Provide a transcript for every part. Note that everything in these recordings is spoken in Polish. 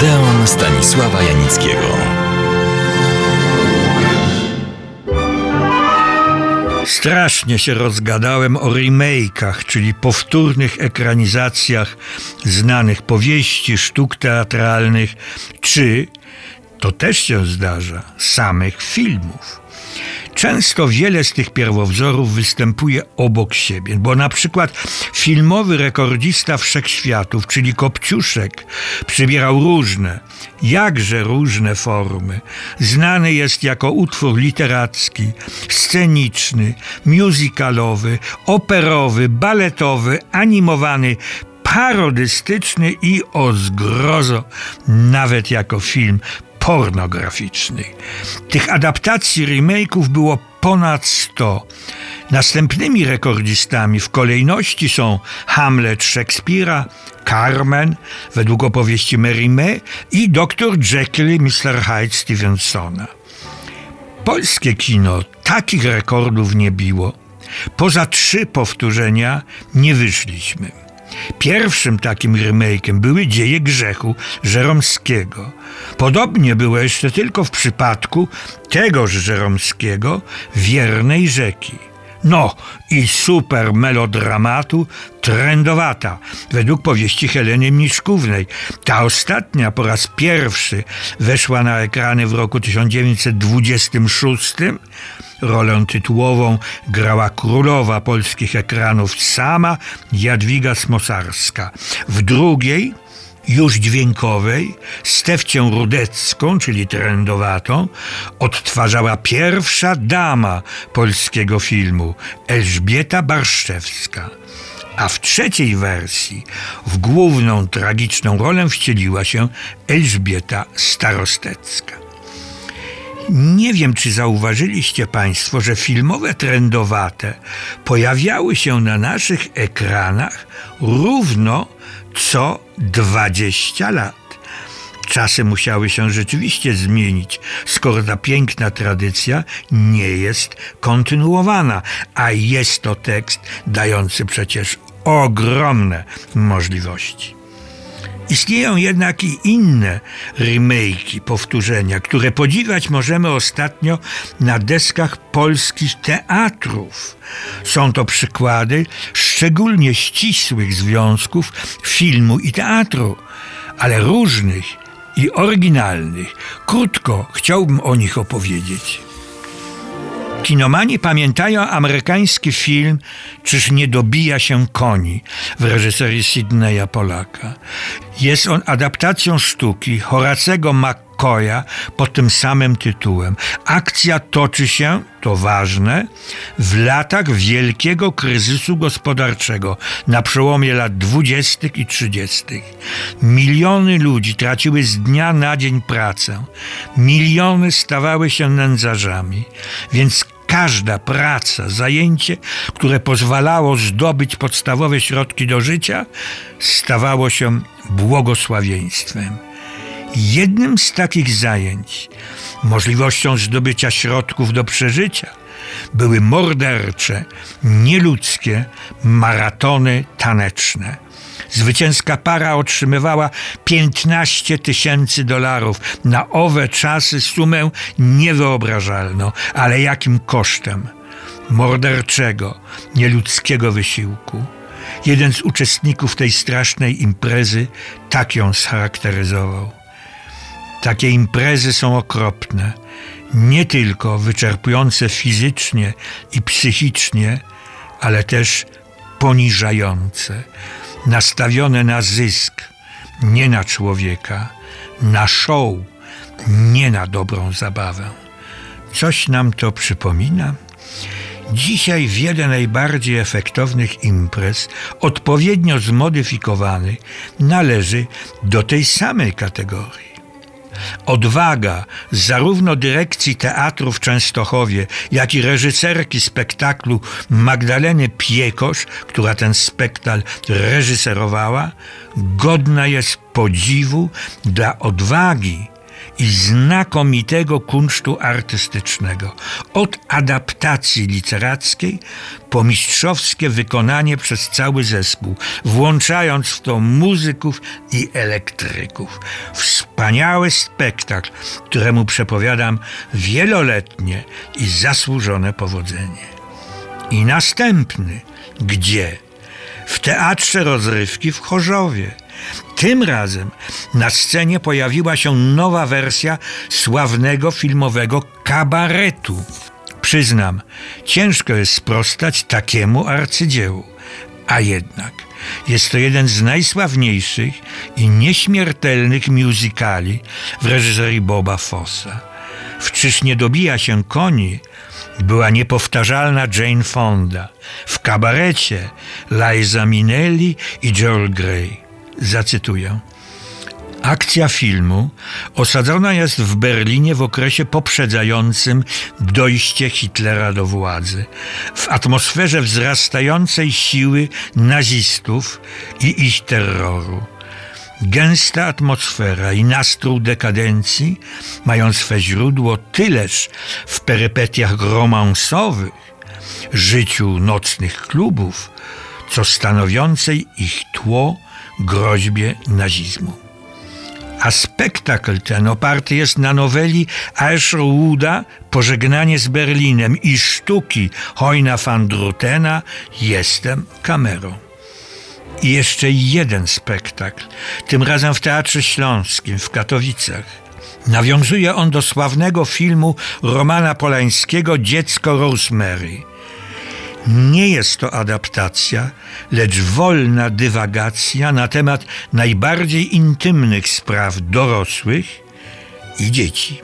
Odeon Stanisława Janickiego. Strasznie się rozgadałem o remake'ach, czyli powtórnych ekranizacjach znanych powieści, sztuk teatralnych, czy, to też się zdarza, samych filmów. Często wiele z tych pierwowzorów występuje obok siebie, bo na przykład filmowy rekordzista wszechświatów, czyli Kopciuszek, przybierał różne, jakże różne formy. Znany jest jako utwór literacki, sceniczny, musicalowy, operowy, baletowy, animowany, parodystyczny i o zgrozo, nawet jako film pornograficzny. Tych adaptacji remake'ów było ponad 100. Następnymi rekordzistami w kolejności są Hamlet Szekspira, Carmen według opowieści Mérimée i Dr. Jekyll i Mr. Hyde Stevensona. Polskie kino takich rekordów nie biło. Poza trzy powtórzenia nie wyszliśmy. Pierwszym takim remake'iem były Dzieje Grzechu Żeromskiego. Podobnie było jeszcze tylko w przypadku tegoż Żeromskiego Wiernej Rzeki. No i super melodramatu Trendowata, według powieści Heleny Miszkównej. Ta ostatnia po raz pierwszy weszła na ekrany w roku 1926. Rolę tytułową grała królowa polskich ekranów sama Jadwiga Smosarska. W drugiej już dźwiękowej, Stefcię Rudecką, czyli trendowatą, odtwarzała pierwsza dama polskiego filmu, Elżbieta Barszczewska. A w trzeciej wersji w główną tragiczną rolę wcieliła się Elżbieta Starostecka. Nie wiem, czy zauważyliście Państwo, że filmowe trendowate pojawiały się na naszych ekranach równo co 20 lat. Czasy musiały się rzeczywiście zmienić, skoro ta piękna tradycja nie jest kontynuowana, a jest to tekst dający przecież ogromne możliwości. Istnieją jednak i inne remake'i, powtórzenia, które podziwiać możemy ostatnio na deskach polskich teatrów. Są to przykłady szczególnie ścisłych związków filmu i teatru, ale różnych i oryginalnych. Krótko chciałbym o nich opowiedzieć. Kinomani pamiętają amerykański film Czyż nie dobija się koni w reżyserii Sydneya Polaka. Jest on adaptacją sztuki Horacego McCoya pod tym samym tytułem. Akcja toczy się, to ważne, w latach wielkiego kryzysu gospodarczego na przełomie lat 20. i 30. Miliony ludzi traciły z dnia na dzień pracę. Miliony stawały się nędzarzami. Więc każda praca, zajęcie, które pozwalało zdobyć podstawowe środki do życia, stawało się błogosławieństwem. Jednym z takich zajęć, możliwością zdobycia środków do przeżycia, były mordercze, nieludzkie maratony taneczne. Zwycięska para otrzymywała 15 tysięcy dolarów. Na owe czasy sumę niewyobrażalną, ale jakim kosztem? Morderczego, nieludzkiego wysiłku. Jeden z uczestników tej strasznej imprezy tak ją scharakteryzował. Takie imprezy są okropne, nie tylko wyczerpujące fizycznie i psychicznie, ale też poniżające, nastawione na zysk, nie na człowieka, na show, nie na dobrą zabawę. Coś nam to przypomina? Dzisiaj wiele najbardziej efektownych imprez, odpowiednio zmodyfikowanych, należy do tej samej kategorii. Odwaga zarówno dyrekcji teatru w Częstochowie, jak i reżyserki spektaklu Magdaleny Piekosz, która ten spektakl reżyserowała, godna jest podziwu dla odwagi, i znakomitego kunsztu artystycznego. Od adaptacji literackiej po mistrzowskie wykonanie przez cały zespół, włączając w to muzyków i elektryków. Wspaniały spektakl, któremu przepowiadam wieloletnie i zasłużone powodzenie. I następny. Gdzie? W Teatrze Rozrywki w Chorzowie. Tym razem na scenie pojawiła się nowa wersja sławnego filmowego kabaretu. Przyznam, ciężko jest sprostać takiemu arcydziełu, a jednak jest to jeden z najsławniejszych i nieśmiertelnych musicali w reżyserii Boba Fossa. W Czyż nie dobija się koni była niepowtarzalna Jane Fonda. W kabarecie Liza Minnelli i Joel Grey. Zacytuję. Akcja filmu osadzona jest w Berlinie w okresie poprzedzającym dojście Hitlera do władzy, w atmosferze wzrastającej siły nazistów i ich terroru. Gęsta atmosfera i nastrój dekadencji mają swe źródło tyleż w perypetiach romansowych, życiu nocnych klubów, co stanowiącej ich tło groźbie nazizmu. A spektakl ten oparty jest na noweli Aescherwooda Pożegnanie z Berlinem i sztuki Hojna van Drutena Jestem kamerą. I jeszcze jeden spektakl, tym razem w Teatrze Śląskim w Katowicach. Nawiązuje on do sławnego filmu Romana Polańskiego Dziecko Rosemary. Nie jest to adaptacja, lecz wolna dywagacja na temat najbardziej intymnych spraw dorosłych i dzieci.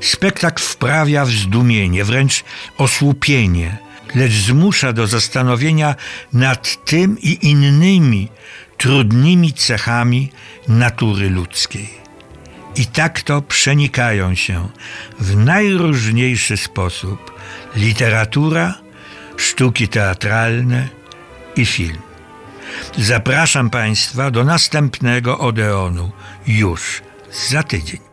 Spektakl wprawia w zdumienie, wręcz osłupienie, lecz zmusza do zastanowienia nad tym i innymi trudnymi cechami natury ludzkiej. I tak to przenikają się w najróżniejszy sposób literatura, sztuki teatralne i film. Zapraszam Państwa do następnego Odeonu już za tydzień.